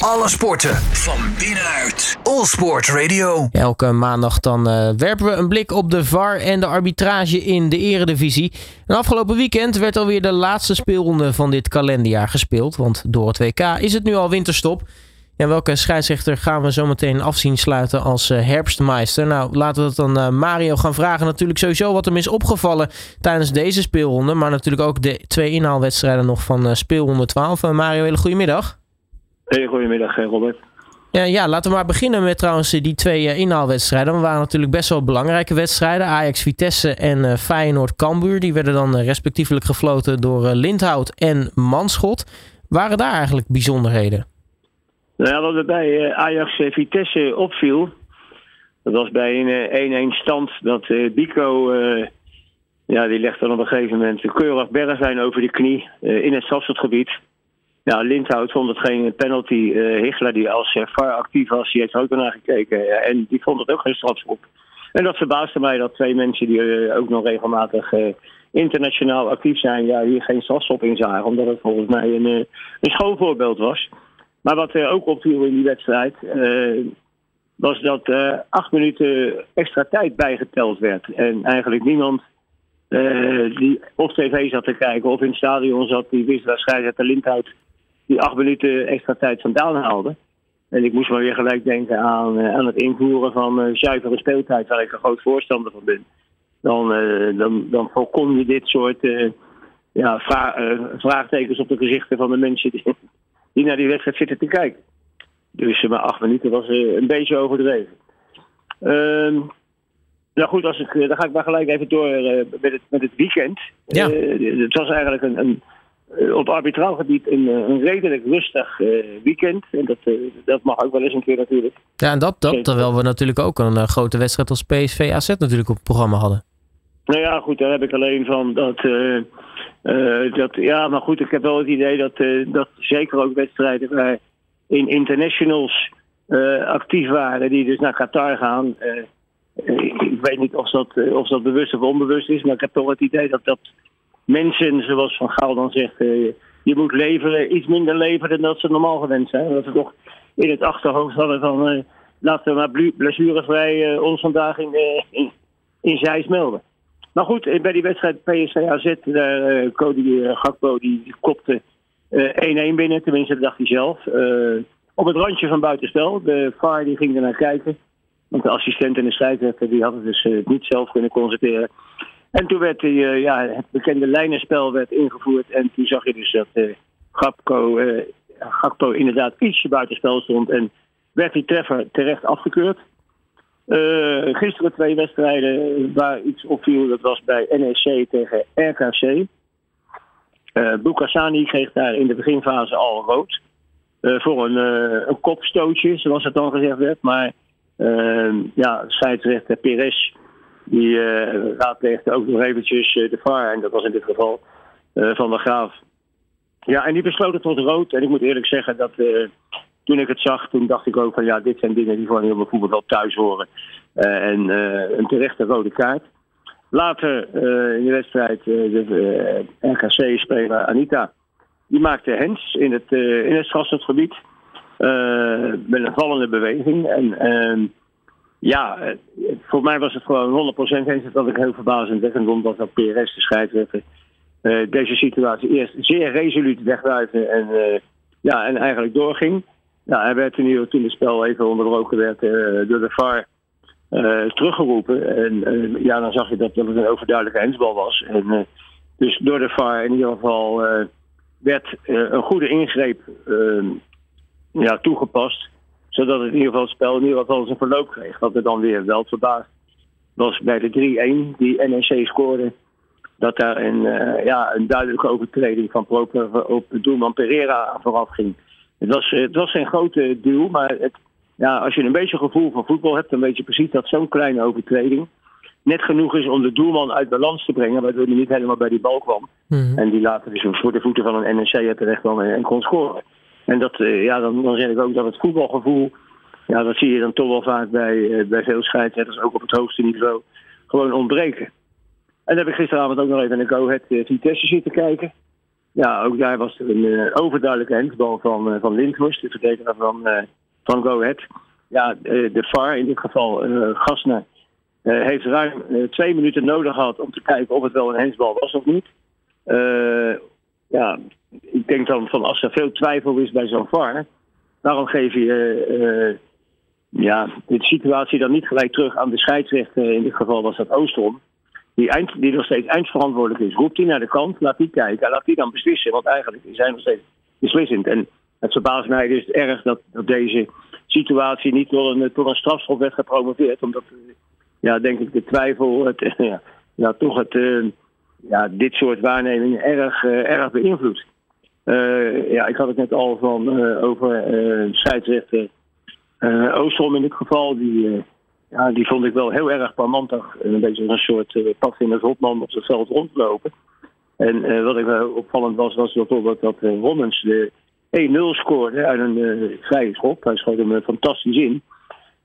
Alle sporten van binnenuit. All Sport Radio. Elke maandag dan uh, werpen we een blik op de VAR en de arbitrage in de eredivisie. En afgelopen weekend werd alweer de laatste speelronde van dit kalenderjaar gespeeld. Want door het WK is het nu al winterstop. Ja, welke scheidsrechter gaan we zometeen afzien sluiten als uh, herfstmeister? Nou, laten we het dan uh, Mario gaan vragen. Natuurlijk sowieso wat hem is opgevallen tijdens deze speelronde. Maar natuurlijk ook de twee inhaalwedstrijden nog van uh, speelronde 12. Mario, hele goedemiddag. Hey, goedemiddag Robert. Ja, ja, laten we maar beginnen met trouwens die twee inhaalwedstrijden. We waren natuurlijk best wel belangrijke wedstrijden. Ajax Vitesse en Feyenoord Cambuur. Die werden dan respectievelijk gefloten door Lindhout en Manschot. Waren daar eigenlijk bijzonderheden? Nou ja, wat er bij Ajax Vitesse opviel, dat was bij een 1-1 stand dat Bico, ja, die legt dan op een gegeven moment keurig Bergwijn over de knie in het strafschotgebied. Ja, Lindhout vond het geen penalty. Uh, Hichler, die als uh, VAR actief was, die heeft er ook naar gekeken. en die vond het ook geen strafschop. En dat verbaasde mij dat twee mensen die ook nog regelmatig internationaal actief zijn, ja, hier geen strafschop in zagen. Omdat het volgens mij een, een schoolvoorbeeld was. Maar wat er ook opviel in die wedstrijd, was dat acht minuten extra tijd bijgeteld werd. En eigenlijk niemand die op tv zat te kijken of in het stadion zat, die wist waarschijnlijk dat de Lindhout die acht minuten extra tijd vandaan haalde. En ik moest maar weer gelijk denken aan, uh, aan het invoeren van uh, zuivere speeltijd, waar ik een groot voorstander van ben. Dan, uh, dan, dan voorkom je dit soort ja, vra vraagtekens op de gezichten van de mensen die, die naar die wedstrijd zitten te kijken. Dus maar acht minuten was een beetje overdreven. Ehm, nou goed, als ik, dan ga ik maar gelijk even door met, het, met het weekend. Ja. het was eigenlijk een, een op arbitraal gebied een, een redelijk rustig uh, weekend. En dat, dat mag ook wel eens een keer natuurlijk. Ja, en dat, dat terwijl we natuurlijk ook een grote wedstrijd als PSV AZ natuurlijk op het programma hadden. Nou ja, goed, daar heb ik alleen van dat... dat ja, maar goed, ik heb wel het idee dat, dat zeker ook wedstrijden waar in internationals actief waren... die dus naar Qatar gaan... ik weet niet of dat, of dat bewust of onbewust is, maar ik heb toch het idee dat dat mensen, zoals Van Gaal dan zegt, uh, je moet leveren, iets minder leveren dan dat ze normaal gewend zijn. Dat ze toch in het achterhoofd hadden van uh, laten we maar blessurevrij uh, ons vandaag in, in, melden. Maar goed, bij die wedstrijd PSV AZ, daar Cody Gakpo die, die kopte 1-1 binnen, tenminste dat dacht hij zelf. op het randje van buitenspel. De VAR die ging er naar kijken. Want de assistent en de scheidsrechter die hadden dus niet zelf kunnen constateren. En toen werd die, uh, ja, het bekende lijnenspel werd ingevoerd. En toen zag je dus dat uh, Gakpo, uh, Gakpo inderdaad ietsje buitenspel stond. En werd die treffer terecht afgekeurd. gisteren twee wedstrijden waar iets opviel. Dat was bij NEC tegen RKC. Uh, kreeg daar in de beginfase al rood. voor een, een kopstootje, zoals het dan gezegd werd. Maar ja, scheidsrechter Perez die uh, raadpleegde ook nog eventjes uh, de VAR. En dat was in dit geval uh, Van der Graaf. Ja, en die besloot het tot rood. En ik moet eerlijk zeggen dat toen ik het zag, toen dacht ik ook van ja, dit zijn dingen die voor heel voetbal wel thuis horen. en een terechte rode kaart. Later in de wedstrijd, de RKC-speler Anita, die maakte hens in het, in het met een vallende beweging. En ehm, ja, eh, voor mij was het gewoon 100% eens dat ik heel verbazend vond dat dat PRS de scheidsrechter deze situatie eerst zeer resoluut wegwuifde en, uh, ja, en eigenlijk doorging. Ja, hij werd toen, het spel even onderbroken werd uh, door de VAR teruggeroepen. En ja, dan zag je dat, dat het een overduidelijke hensbal was. En, dus door de VAR in ieder geval werd een goede ingreep ja, toegepast zodat het in ieder geval het spel in ieder geval zijn verloop kreeg. Wat er dan weer wel verbaasd was bij de 3-1 die NEC scoorde. Dat daar een, uh, ja, een duidelijke overtreding van Proper op doelman Pereira vooraf ging. Het was, het was geen grote duel, maar het, ja, als je een beetje gevoel van voetbal hebt, dan weet je precies dat zo'n kleine overtreding net genoeg is om de doelman uit balans te brengen, waardoor hij niet helemaal bij die bal kwam. Mm -hmm. En die later dus voor de voeten van een NEC terecht kwam en kon scoren. En dat, uh, ja, dan, dan zeg ik ook dat het voetbalgevoel, ja, dat zie je dan toch wel vaak bij, uh, bij veel scheidsrechters, ook op het hoogste niveau, gewoon ontbreken. En dan heb ik gisteravond ook nog even naar Go Ahead uh, Vitesse zitten kijken. ja, ook daar was er een uh, overduidelijke handbal van, uh, van Lindhorst, de verdediger van, uh, van Go Ahead. Ja, de VAR, in dit geval Gasner, heeft ruim twee minuten nodig gehad om te kijken of het wel een handsbal was of niet. ja, ik denk dan van als er veel twijfel is bij zo'n VAR, waarom geef je ja, de situatie dan niet gelijk terug aan de scheidsrechter? In dit geval was dat Oostrom die, eind, die nog steeds eindverantwoordelijk is, roept hij naar de kant, laat die kijken, laat die dan beslissen. Want eigenlijk is hij nog steeds beslissend. En het verbaast mij dus erg dat, dat deze situatie niet door een, door een strafschop werd gepromoveerd. Omdat, ja, denk ik, de twijfel, het, ja, ja, toch het, uh, ja, dit soort waarnemingen erg, erg beïnvloedt. Uh, ja, ik had het net al van, over uh, scheidsrechter Oostrom in dit geval, die ja, die vond ik wel heel erg parmantig. Een beetje een soort uh, pad in het hopman op zichzelf rondlopen. En wat ik wel opvallend was, was dat uh, Rommens de 1-0 scoorde uit een vrije schop. Hij schoot hem fantastisch in.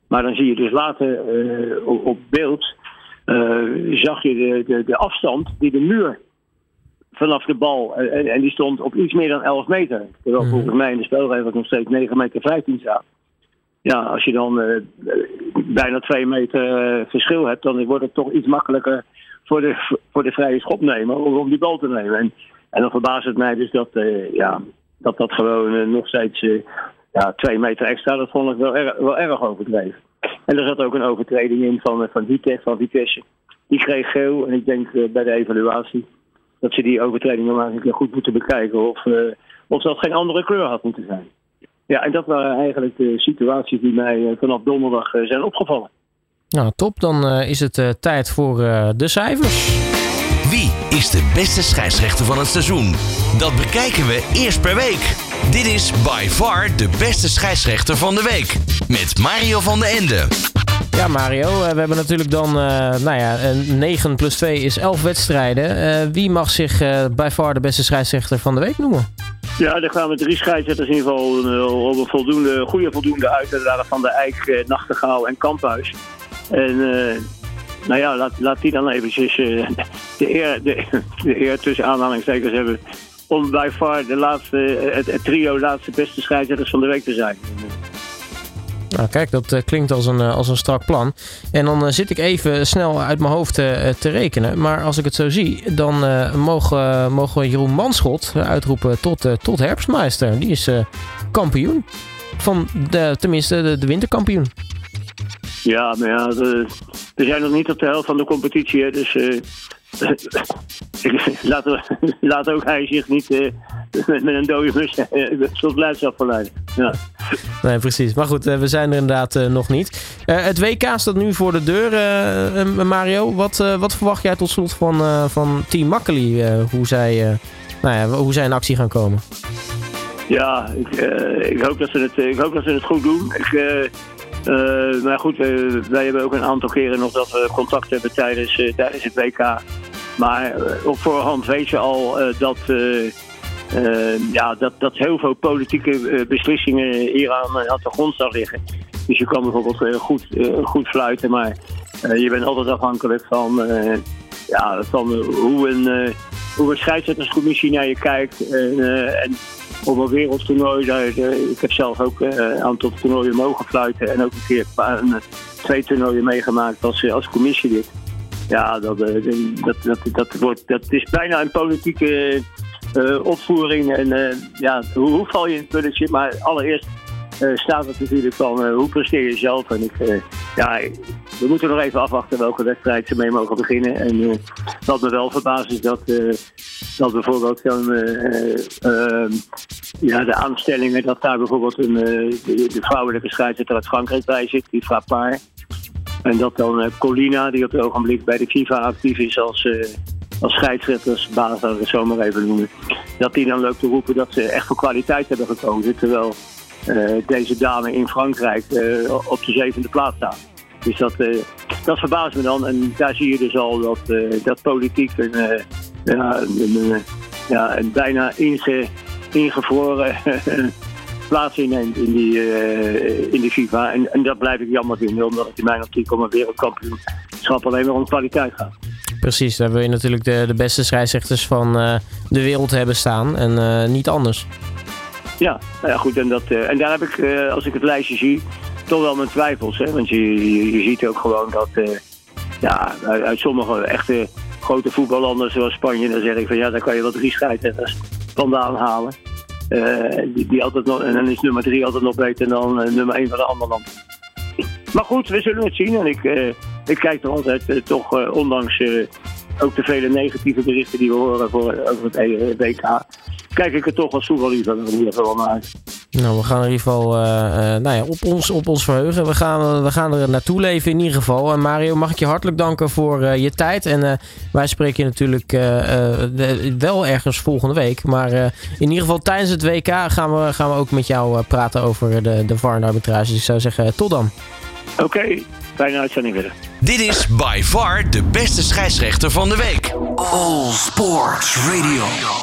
Maar dan zie je dus later op, op, beeld, zag je de, de, de, afstand die de muur vanaf de bal, en, en die stond op iets meer dan 11 meter. Terwijl mm. volgens mij in de spelregels nog steeds 9 meter 15 staat ja, als je dan uh, bijna twee meter uh, verschil hebt, dan wordt het toch iets makkelijker voor de, voor de vrije schopnemer om, om die bal te nemen. En, en dan verbaast het mij dus dat uh, ja, dat, dat gewoon nog steeds ja, twee meter extra, dat vond ik wel, erg, wel erg overdreven. En er zat ook een overtreding in van, van Vitesse, van Vitesse. Die kreeg geel en ik denk bij de evaluatie dat ze die overtreding nog goed moeten bekijken of, of dat geen andere kleur had moeten zijn. Ja, en dat waren eigenlijk de situaties die mij eh, vanaf donderdag eh, zijn opgevallen. Nou, top. Dan uh, is het uh, tijd voor uh, de cijfers. Wie is de beste scheidsrechter van het seizoen? Dat bekijken we eerst per week. Dit is by far de beste scheidsrechter van de week. Met Mario van de Ende. Ja, Mario, we hebben natuurlijk dan, nou ja, 9 plus 2 is 11 wedstrijden. wie mag zich by far de beste scheidsrechter van de week noemen? Ja, er kwamen drie scheidsrechters in ieder geval uh, op een voldoende, goede voldoende uit. Van de Eijk, uh, Nachtegaal en Kamphuis. En uh, nou ja, laat, laat die dan eventjes de, eer, de, de eer tussen aanhalingstekens hebben... om bij far de laatste, het, het trio laatste beste scheidsrechters van de week te zijn. Nou, kijk, dat uh, klinkt als een, uh, als een strak plan. En dan uh, zit ik even snel uit mijn hoofd te rekenen. Maar als ik het zo zie, dan mogen, mogen we Jeroen Manschot uitroepen tot, tot herfstmeister. Die is kampioen. Van de, tenminste, de, winterkampioen. Ja, maar we zijn nog niet op de helft van de competitie. Dus laat, laat ook hij zich niet uh, met, met, een dode mus tot blijdschap verleiden. Ja. Nee, precies. Maar goed, uh, we zijn er inderdaad nog niet. het WK staat nu voor de deur, Mario. Wat, wat verwacht jij tot slot van, van Team Makkeli? hoe, zij, nou ja, hoe zij in actie gaan komen? Ja, ik, ik, hoop dat ze het, ik hoop dat ze het goed doen. Ik, uh, maar goed, wij, hebben ook een aantal keren nog dat we contact hebben tijdens, tijdens het WK. Maar op voorhand weet je al dat, ja, dat, dat heel veel politieke beslissingen hier aan, aan de grondslag liggen. Dus je kan bijvoorbeeld goed, goed fluiten, maar je bent altijd afhankelijk van, ja, van hoe, een, hoe een naar je kijkt. en op een wereldtoernooi. Ik heb zelf ook eh, een aantal toernooien mogen fluiten. En ook een keer een, twee toernooien meegemaakt als, eh, als commissielid. Ja, dat, eh, dat, dat, dat, wordt, dat is bijna een politieke opvoering. En ja, hoe, hoe val je in het pulletje? Maar allereerst uh, staat het natuurlijk van hoe presteer je zelf. En ik, ja, we moeten nog even afwachten welke wedstrijd ze mee mogen beginnen. En wat me wel verbaast is dat dat bijvoorbeeld ja, de aanstellingen, dat daar bijvoorbeeld een, de, de, vrouwelijke scheidsrechter uit Frankrijk bij zit, die Frappard. En dat dan Colina, die op het ogenblik bij de FIFA actief is als, als scheidsrechtersbaas, als ik het zo maar even noemen. Dat die dan loopt te roepen dat ze echt voor kwaliteit hebben gekozen. Terwijl deze dame in Frankrijk op de zevende plaats staat. Dus dat, dat verbaast me dan. En daar zie je dus al dat, dat politiek een, ja, ja, een bijna inge, ingevroren plaats inneemt in die, uh, in die FIFA. En, en dat blijf ik jammer vinden, omdat het in mijn optiek om een wereldkampioenschap alleen maar om kwaliteit gaat. Precies, daar wil je natuurlijk de, de beste scheidsrechters van uh, de wereld hebben staan en uh, niet anders. Ja, nou ja, goed. En, dat, uh, en daar heb ik, als ik het lijstje zie, toch wel mijn twijfels. Hè? Want je, je, ziet ook gewoon dat ja, uit, sommige echte grote voetballanden zoals Spanje, dan zeg ik van ja, daar kan je wel drie scheidsrechters vandaan halen. die, die altijd nog, en dan is nummer drie altijd nog beter dan nummer één van de andere land. Maar goed, we zullen het zien. En ik, ik kijk er altijd uh, toch, uh, ondanks ook de vele negatieve berichten die we horen voor, over het e WK, kijk ik er toch als voetballiefhebber in ieder geval naar uit. Nou, we gaan in ieder geval nou ja, op, ons, op ons verheugen. We gaan, we gaan er naartoe leven in ieder geval. En Mario, mag ik je hartelijk danken voor je tijd. En wij spreken je natuurlijk wel ergens volgende week. Maar in ieder geval tijdens het WK gaan we, gaan we ook met jou praten over de, de VAR-arbitrage. Dus ik zou zeggen, tot dan. Oké, okay, fijne uitzending verder. Dit is by far de beste scheidsrechter van de week. All Sports Radio.